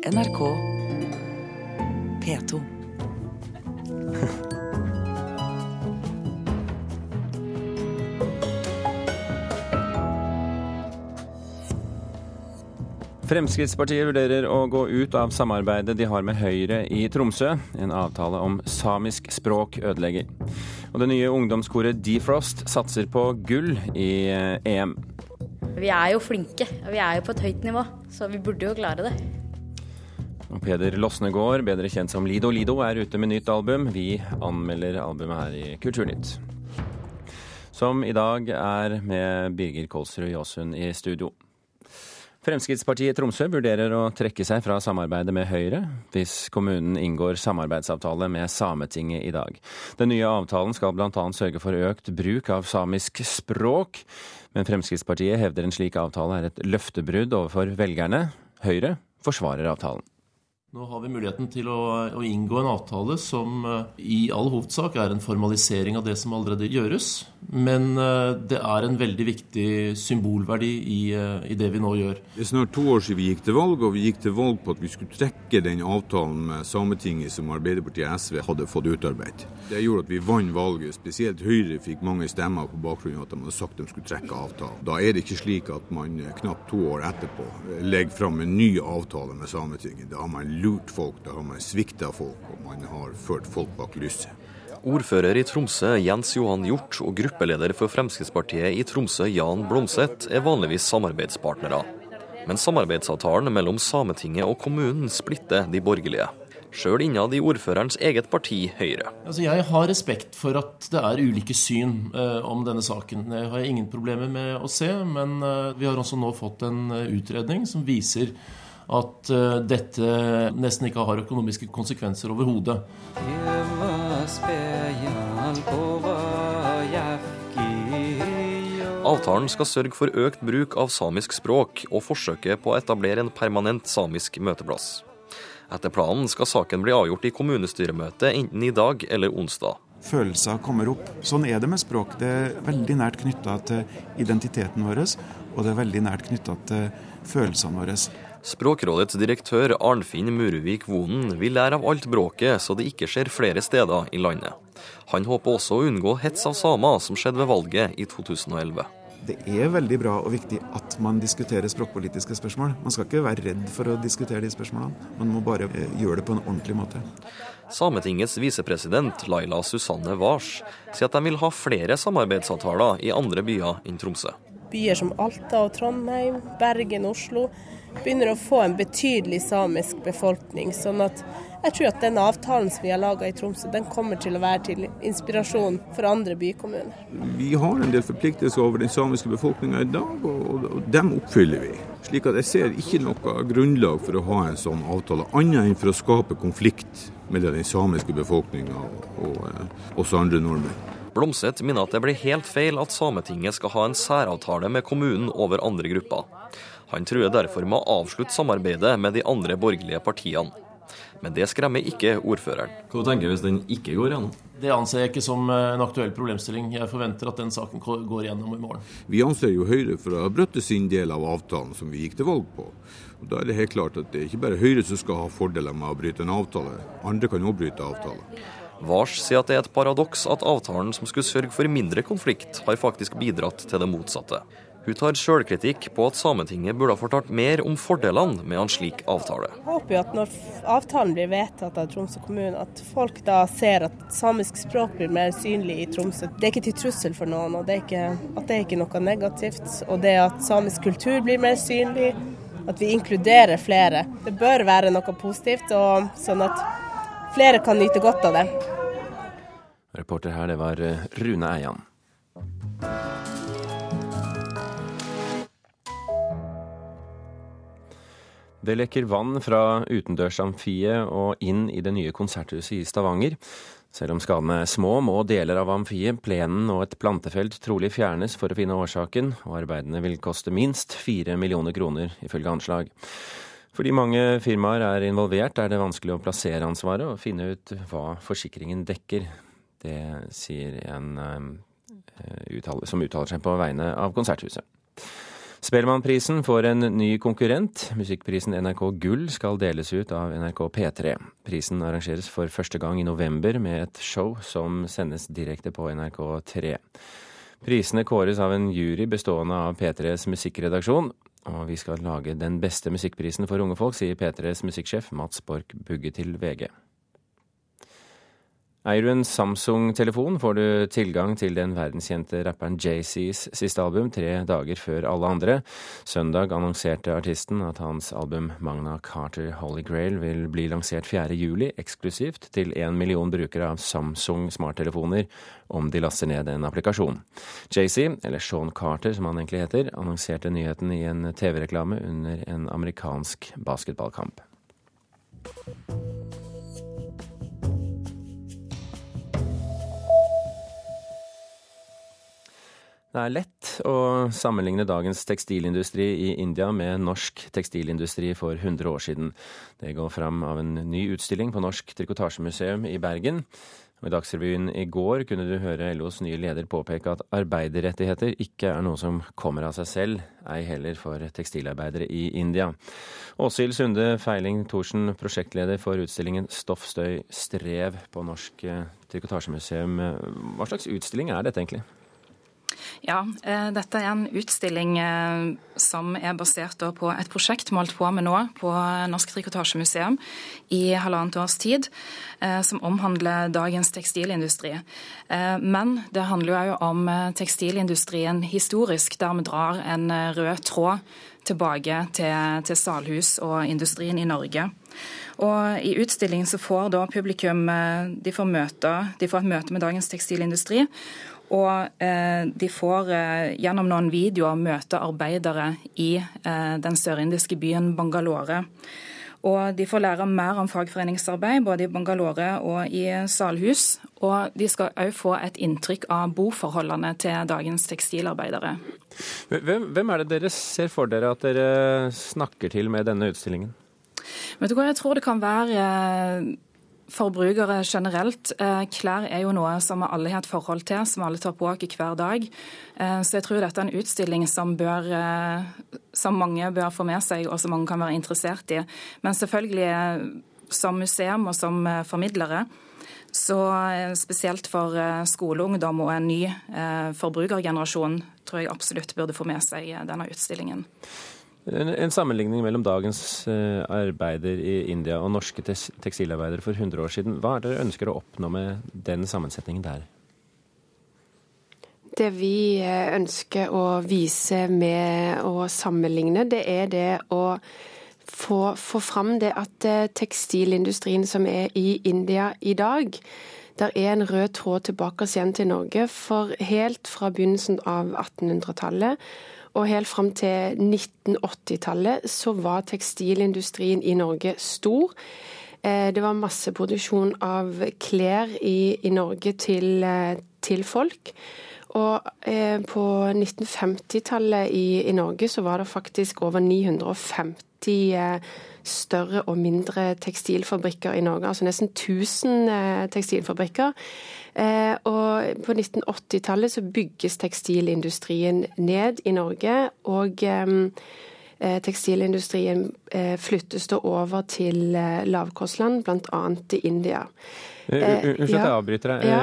NRK P2. Fremskrittspartiet vurderer å gå ut av samarbeidet de har med Høyre i Tromsø. En avtale om samisk språk ødelegger. Og det nye ungdomskoret Defrost satser på gull i eh, EM. Vi er jo flinke, vi er jo på et høyt nivå, så vi burde jo klare det. Og Peder Losnegård, bedre kjent som Lido Lido, er ute med nytt album. Vi anmelder albumet her i Kulturnytt. Som i dag er med Birger Kolsrud Jåsund i studio. Fremskrittspartiet Tromsø vurderer å trekke seg fra samarbeidet med Høyre hvis kommunen inngår samarbeidsavtale med Sametinget i dag. Den nye avtalen skal bl.a. sørge for økt bruk av samisk språk, men Fremskrittspartiet hevder en slik avtale er et løftebrudd overfor velgerne. Høyre forsvarer avtalen. Nå har vi muligheten til å, å, inngå en avtale som uh, i all hovedsak er en formalisering av det som allerede gjøres. Men uh, det er en veldig viktig symbolverdi i, uh, i, det vi nå gjør. Det er snart to år siden vi gikk til valg, og vi gikk til valg på at vi skulle trekke den avtalen med Sametinget som Arbeiderpartiet og SV hadde fått utarbeidet. Det gjorde at vi vant valget. Spesielt Høyre fikk mange stemmer på bakgrunn av at de hadde sagt de skulle trekke avtalen. Da er det ikke slik at man knapt to år etterpå legger fram en ny avtale med Sametinget. Da har man lurt folk, da har man svikta folk, og man har ført folk bak lyset. Ordfører i Tromsø Jens Johan Hjort og gruppeleder for Fremskrittspartiet i Tromsø Jan Blomseth er vanligvis samarbeidspartnere. Men samarbeidsavtalen mellom Sametinget og kommunen splitter de borgerlige. Sjøl innad i ordførerens eget parti, Høyre. Altså, jeg har respekt for at det er ulike syn eh, om denne saken. Det har jeg ingen problemer med å se, men eh, vi har også nå fått en eh, utredning som viser at uh, dette nesten ikke har økonomiske konsekvenser overhodet. Avtalen skal sørge for økt bruk av samisk språk og forsøket på å etablere en permanent samisk møteplass. Etter planen skal saken bli avgjort i kommunestyremøtet enten i dag eller onsdag. Følelser kommer opp. Sånn er det med språk. Det er veldig nært knytta til identiteten vår, og det er veldig nært knytta til følelsene våre. Språkrådets direktør Arnfinn Muruvik Vonen vil lære av alt bråket, så det ikke skjer flere steder i landet. Han håper også å unngå hets av samer, som skjedde ved valget i 2011. Det er veldig bra og viktig at man diskuterer språkpolitiske spørsmål. Man skal ikke være redd for å diskutere de spørsmålene, man må bare eh, gjøre det på en ordentlig måte. Sametingets visepresident Laila Susanne Wars sier at de vil ha flere samarbeidsavtaler i andre byer enn Tromsø. Byer som Alta og Trondheim, Bergen, Oslo begynner å få en betydelig samisk befolkning. sånn at jeg tror at den avtalen som vi har laga i Tromsø, den kommer til å være til inspirasjon for andre bykommuner. Vi har en del forpliktelser over den samiske befolkninga i dag, og, og dem oppfyller vi. Slik at jeg ser ikke noe grunnlag for å ha en sånn avtale, annet enn for å skape konflikt mellom den samiske befolkninga og, og eh, oss andre nordmenn. Blomseth minner at det blir helt feil at Sametinget skal ha en særavtale med kommunen over andre grupper. Han truer derfor med å avslutte samarbeidet med de andre borgerlige partiene. Men det skremmer ikke ordføreren. Hva tenker du hvis den ikke går gjennom? Det anser jeg ikke som en aktuell problemstilling. Jeg forventer at den saken går gjennom i morgen. Vi anser jo Høyre for å ha brutt sin del av avtalen som vi gikk til valg på. Og Da er det helt klart at det er ikke bare Høyre som skal ha fordeler med å bryte en avtale. Andre kan òg bryte avtaler. Vars sier at det er et paradoks at avtalen som skulle sørge for mindre konflikt, har faktisk bidratt til det motsatte. Hun tar sjølkritikk på at Sametinget burde ha fortalt mer om fordelene med en slik avtale. Jeg håper jo at når avtalen blir vedtatt av Tromsø kommune, at folk da ser at samisk språk blir mer synlig i Tromsø. Det er ikke til trussel for noen, og det er ikke, at det er ikke noe negativt. Og det at samisk kultur blir mer synlig, at vi inkluderer flere. Det bør være noe positivt, og sånn at flere kan nyte godt av det. Reporter her, det var eh, Rune Eian. Det lekker vann fra utendørsamfiet og inn i det nye konserthuset i Stavanger. Selv om skadene er små, må deler av amfiet, plenen og et plantefelt trolig fjernes for å finne årsaken, og arbeidene vil koste minst fire millioner kroner, ifølge anslag. Fordi mange firmaer er involvert, er det vanskelig å plassere ansvaret og finne ut hva forsikringen dekker. Det sier en uh, som uttaler seg på vegne av Konserthuset. Spellemannprisen får en ny konkurrent. Musikkprisen NRK Gull skal deles ut av NRK P3. Prisen arrangeres for første gang i november med et show som sendes direkte på NRK3. Prisene kåres av en jury bestående av P3s musikkredaksjon. Og vi skal lage den beste musikkprisen for unge folk, sier P3s musikksjef Mats Borch Bugge til VG. Eier du en Samsung-telefon, får du tilgang til den verdenskjente rapperen Jay-Z's siste album tre dager før alle andre. Søndag annonserte artisten at hans album Magna Carter Holy Grail vil bli lansert 4. juli, eksklusivt til én million brukere av Samsung smarttelefoner, om de laster ned en applikasjon. Jay-Z, eller Sean Carter som han egentlig heter, annonserte nyheten i en TV-reklame under en amerikansk basketballkamp. Det er lett å sammenligne dagens tekstilindustri i India med norsk tekstilindustri for 100 år siden. Det går fram av en ny utstilling på Norsk Trikotasjemuseum i Bergen. I Dagsrevyen i går kunne du høre LOs nye leder påpeke at arbeiderrettigheter ikke er noe som kommer av seg selv, ei heller for tekstilarbeidere i India. Åshild Sunde Feiling Thorsen, prosjektleder for utstillingen Stoff, støy, strev på Norsk Trikotasjemuseum. Hva slags utstilling er dette egentlig? Ja, eh, dette er en utstilling eh, som er basert på et prosjekt målt på med nå på Norsk Trikotasjemuseum i halvannet års tid, eh, som omhandler dagens tekstilindustri. Men det handler jo om tekstilindustrien historisk, der vi drar en rød tråd tilbake til, til Salhus og industrien i Norge. Og I utstillingen så får da publikum de får, møte, de får et møte med dagens tekstilindustri. Og eh, de får eh, gjennom noen videoer møte arbeidere i eh, den sørindiske byen Bangalore. Og de får lære mer om fagforeningsarbeid både i Bangalore og i Salhus. Og de skal òg få et inntrykk av boforholdene til dagens tekstilarbeidere. Hvem, hvem er det dere ser for dere at dere snakker til med denne utstillingen? Vet du hva, Jeg tror det kan være forbrukere generelt. Eh, klær er jo noe som alle har et forhold til, som alle tar på oss hver dag. Eh, så jeg tror dette er en utstilling som, bør, eh, som mange bør få med seg, og som mange kan være interessert i. Men selvfølgelig som museum og som formidlere, så spesielt for skoleungdom og en ny forbrukergenerasjon tror jeg absolutt burde få med seg denne utstillingen. En, en, sammenligning mellom dagens uh, arbeider i India og norske tekstilarbeidere for 100 år siden. Hva er det dere ønsker å oppnå med den sammensetningen der? Det vi eh, ønsker å vise med å sammenligne, det er det å få, få fram det at eh, tekstilindustrien som er i India i dag, der er en rød tråd tilbake igjen til Norge. For helt fra begynnelsen av 1800-tallet og helt fram til 1980-tallet så var tekstilindustrien i Norge stor. Eh, det var masseproduksjon av klær i, i Norge til, eh, til, folk. Og eh, på 1950-tallet i, i, Norge så var det faktisk over 950 eh, større og mindre tekstilfabrikker i Norge. Altså nesten 1000 eh, tekstilfabrikker. Eh, og på 1980-tallet så bygges tekstilindustrien ned i Norge. og eh, Tekstilindustrien flyttes da over til lavkostland, bl.a. til India. Eh, unnskyld at jeg avbryter deg. Ja.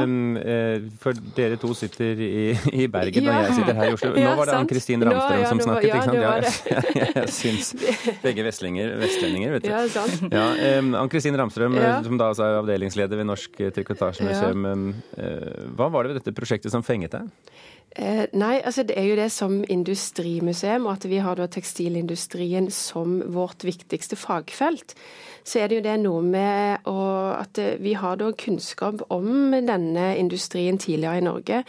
For dere to sitter i, i Bergen, ja. og jeg sitter her i Oslo. Nå var det Ann-Kristin Ramstrøm som snakket, ikke sant? Ja, jeg, jeg, syns begge vestlendinger, vestlendinger, vet du. Ja, sant. Ja, Ann-Kristin Ramstrøm, som da er avdelingsleder ved Norsk Trikotasjemuseum. Hva var det ved dette prosjektet som fenget deg? Eh, nei, altså det er jo det som industrimuseum, og at vi har da tekstilindustrien som vårt viktigste fagfelt. Så er det jo det noe med at eh, vi har da kunnskap om denne industrien tidligere i Norge.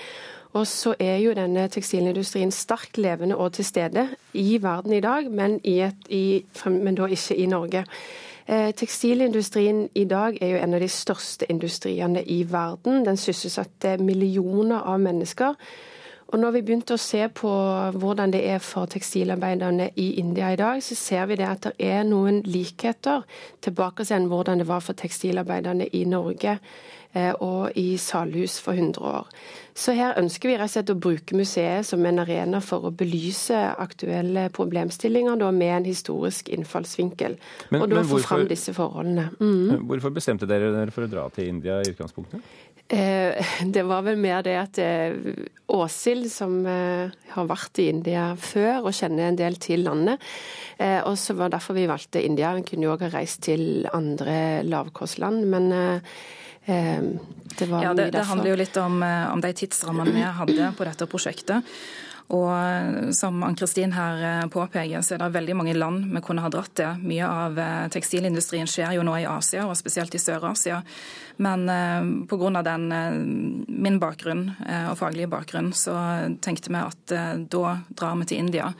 Og så er jo denne tekstilindustrien sterkt levende og til stede i verden i dag, men, i et, i, men da ikke i Norge. Eh, tekstilindustrien i dag er jo en av de største industriene i verden. Den sysselsatte millioner av mennesker. Og når vi begynte å se på hvordan det er for tekstilarbeiderne i India i dag, så ser vi det at det er noen likheter tilbake til hvordan det var for tekstilarbeiderne i Norge og i Salhus for 100 år. Så her ønsker vi rett og slett å bruke museet som en arena for å belyse aktuelle problemstillinger da, med en historisk innfallsvinkel. Men, og da få fram disse forholdene. Mm. Hvorfor bestemte dere dere for å dra til India i utgangspunktet? Eh, det var vel mer det at eh, Åshild, som eh, har vært i India før og kjenner en del til landet, og så var derfor vi valgte India. Hun kunne jo òg ha reist til andre lavkostland, men det var ja, det, det handler jo litt om, om de tidsrammene vi hadde på dette prosjektet. Og eh, som Ann-Kristin her eh, påpeker, så er det veldig mange land vi kunne ha dratt til. Mye av eh, tekstilindustrien skjer jo nå i Asia, og spesielt i Sør-Asia. Men pga. den min bakgrunn og faglige bakgrunn, så tenkte vi at da drar vi til India.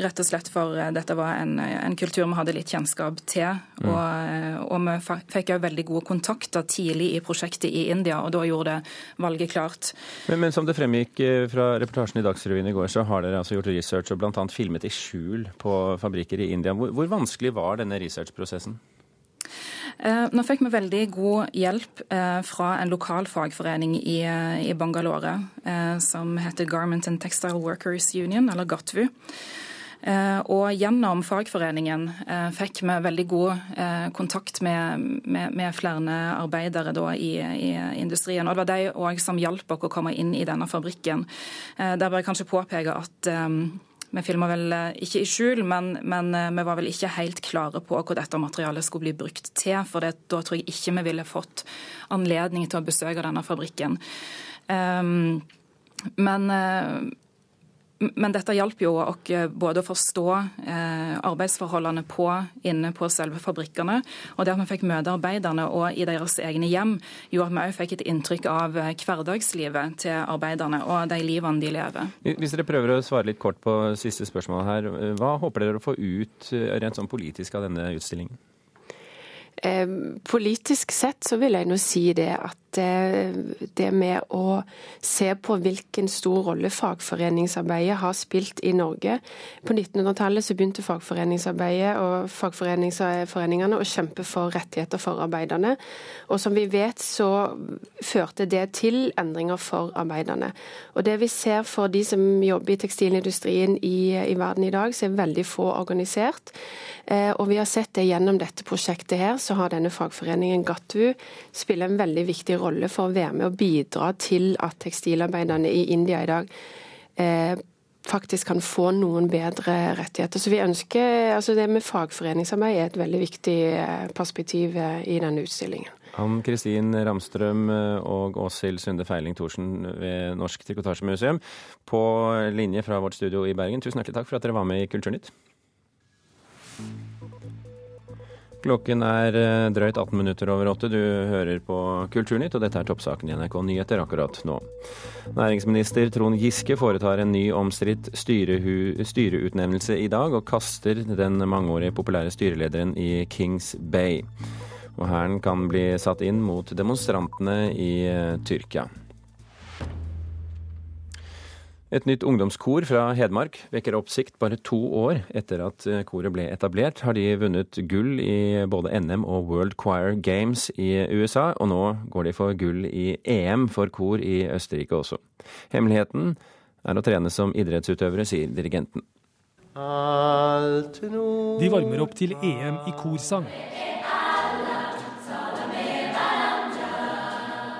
Rett og slett for eh, dette var en, en kultur vi hadde litt kjennskap til. Mm. Og, eh, og, vi fikk òg veldig gode kontakter tidlig i prosjektet i India, og da gjorde det valget klart. Men, men som det fremgikk eh, fra reportasjen i Dagsrevyen i går, så har dere altså gjort research og bl.a. filmet i skjul på fabrikker i India. Hvor, hvor vanskelig var denne researchprosessen? Nå fikk vi veldig god hjelp fra en lokal fagforening i, i Bangalore som heter Garment and Textile Workers Union, eller GATVU. Eh, og gjennom fagforeningen eh, fikk vi veldig god eh, kontakt med, med, med flere arbeidere i, i, industrien. Og det var de òg som hjalp oss å komme inn i denne fabrikken. Der bør jeg kanskje påpeke at vi filma vel ikke i skjul, men, men, vi var vel ikke helt klare på hva dette materialet skulle bli brukt til. For det, da tror jeg ikke vi ville fått anledning til å besøke denne fabrikken. Um, men, men dette hjalp jo oss både å forstå eh, arbeidsforholdene på, inne på selve fabrikkene, og det at vi fikk møte arbeiderne og i deres egne hjem, gjorde at vi òg fikk et inntrykk av eh, hverdagslivet til arbeiderne og de livene de lever. Hvis dere prøver å svare litt kort på siste spørsmål her, hva håper dere å få ut eh, rent sånn politisk av denne utstillingen? Eh, politisk sett så vil jeg nå si det at Eh, det med å se på hvilken stor rolle fagforeningsarbeidet har spilt i Norge. På 1900-tallet så begynte fagforeningsarbeidet og fagforeningene å kjempe for rettigheter for arbeiderne. Og som vi vet så førte det til endringer for arbeiderne. Og det vi ser for de som jobber i tekstilindustrien i, i verden i dag, så er veldig få organisert. Eh, og vi har sett det gjennom dette prosjektet her, så har denne fagforeningen GATVU spiller en veldig viktig rolle for å være med og bidra til at tekstilarbeiderne i India i dag eh, faktisk kan få noen bedre rettigheter. Så vi ønsker, altså Det med fagforeningsarbeid er et veldig viktig eh, perspektiv eh, i denne utstillingen. Ann Kristin Ramstrøm eh, og Åshild Sunde Feiling Thorsen ved Norsk Trikotasjemuseum på linje fra vårt studio i Bergen. Tusen hjertelig takk for at dere var med i Kulturnytt. Klokken er eh, drøyt 18 minutter over åtte. Du hører på Kulturnytt, og dette er toppsaken i NRK Nyheter akkurat nå. Næringsminister Trond Giske foretar en ny omstridt styreutnevnelse i dag, og kaster den mangeårige populære styrelederen i Kings Bay. Og Hæren kan bli satt inn mot demonstrantene i eh, Tyrkia. Et nytt ungdomskor fra Hedmark vekker oppsikt bare to år etter at eh, koret ble etablert. Har de vunnet gull i både NM og World Choir Games i USA, og nå går de for gull i EM for kor i Østerrike også. Hemmeligheten er å trene som idrettsutøvere, sier dirigenten. De varmer opp til EM i korsang.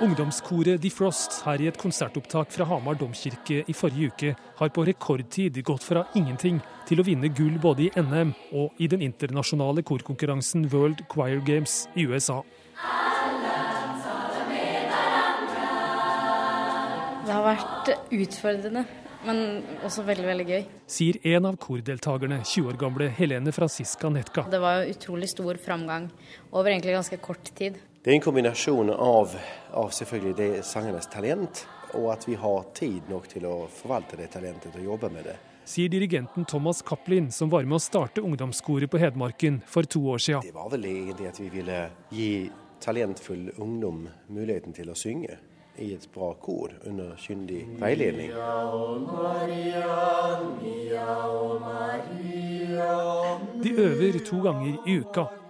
Ungdomskoret De Frost her i et konsertopptak fra Hamar domkirke i forrige uke har på rekordtid gått fra ingenting til å vinne gull både i NM og i den internasjonale korkonkurransen World Choir Games i USA. Det har vært utfordrende, men også veldig veldig gøy. Sier en av kordeltakerne, 20 år gamle Helene Franziska Netka. Det var utrolig stor framgang over egentlig ganske kort tid. Det er en kombinasjon av, av selvfølgelig det sangernes talent, og at vi har tid nok til å forvalte det talentet og jobbe med det. Sier dirigenten Thomas Cappelin, som var med å starte ungdomskoret på Hedmarken for to år siden. Det var vel egentlig at vi ville gi talentfull ungdom muligheten til å synge. i et bra kor under kyndig veiledning. De øver to ganger i uka.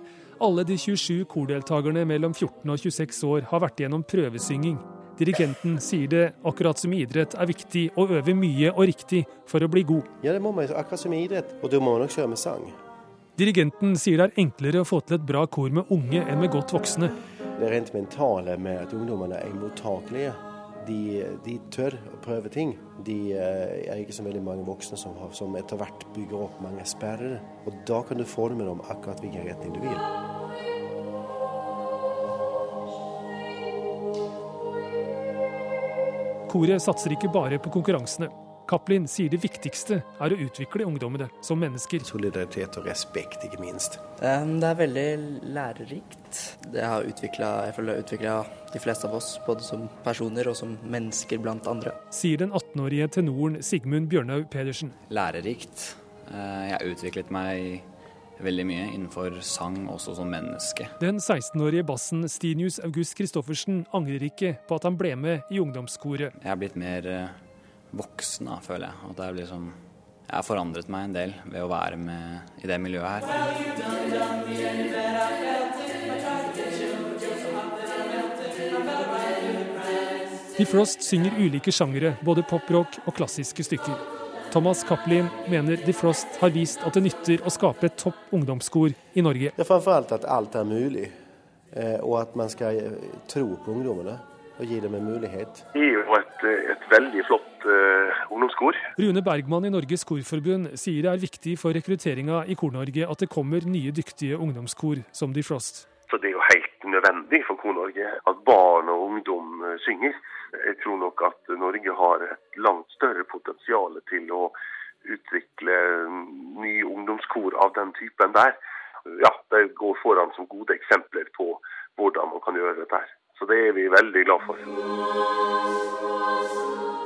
Alle de 27 kordeltakerne mellom 14 og 26 år har vært gjennom prøvesynging. Dirigenten sier det, akkurat som i idrett, er viktig å øve mye og riktig for å bli god. Ja, det må man akkurat som i idrett, og det må man også kjøre med sang. Dirigenten sier det er enklere å få til et bra kor med unge enn med godt voksne. Det rent mentale med at ungdommene er mottakelige. De, de, tør å prøve ting. De eh, er ikke så veldig mange voksne som, har, som etter hvert bygger opp mange sperrer. Og da kan du forme dem akkurat hvilken retning du vil. Koret satser ikke bare på konkurransene. Cappelin sier det viktigste er å utvikle ungdommene som mennesker. Solidaritet og respekt, ikke minst. Det er veldig lærerikt. Det har utviklet, jeg utvikla de fleste av oss, både som personer og som mennesker blant andre. Sier den 18-årige tenoren Sigmund Bjørnhaug Pedersen. Lærerikt. Eh, jeg har utviklet meg veldig mye innenfor sang, også som menneske. Den 16-årige bassen Stinius August Christoffersen angrer ikke på at han ble med i ungdomskoret. Jeg er blitt mer eh, voksen, da, føler jeg. At jeg, liksom, jeg har forandret meg en del ved å være med i det miljøet her. De Frost synger ulike sjangere, både poprock og klassiske stykker. Thomas Cappelin mener De Frost har vist at det nytter å skape et topp ungdomskor i Norge. Det er Framfor alt at alt er mulig, eh, og at man skal tro på ungdommene og gi dem en mulighet. Det er jo et, et veldig flott uh, ungdomskor. Rune Bergman i Norges Korforbund sier det er viktig for rekrutteringa i Kor-Norge at det kommer nye dyktige ungdomskor som De Frost. Så Det er jo helt nødvendig for Kor-Norge at barn og ungdom eh, synger. Jeg tror nok at Norge har et langt større potensial til å utvikle nye ungdomskor av den typen der. Ja, De går foran som gode eksempler på hvordan man kan gjøre dette. her. Så det er vi veldig glad for.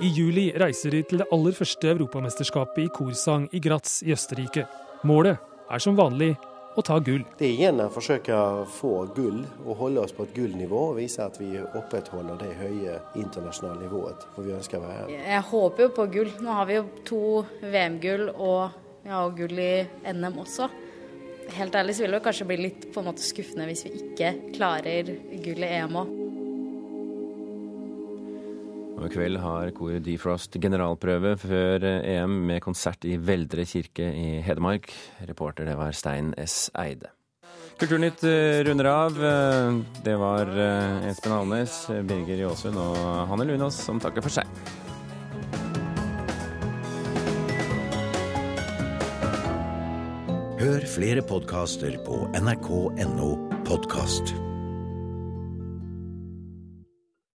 I juli reiser de til det aller første europamesterskapet i korsang i Graz i Østerrike. Målet er som vanlig å ta gull. Det er igjen å forsøke å få gull og holde oss på et gullnivå og vise at vi opprettholder det høye internasjonale nivået hvor vi ønsker å være. Jeg håper jo på gull. Nå har vi jo to VM-gull og ja, gull i NM også. Helt ærlig så vil det kanskje bli litt på en måte skuffende hvis vi ikke klarer gull i EM òg. Og I kveld har koret Defrost generalprøve før EM med konsert i Veldre kirke i Hedmark. Reporter det var Stein S. Eide. Kulturnytt eh, runder av. Eh, det var eh, Espen Alnes, Birger Jåsund og Hanne Lunås som takker for seg. Hør flere podkaster på nrk.no podkast.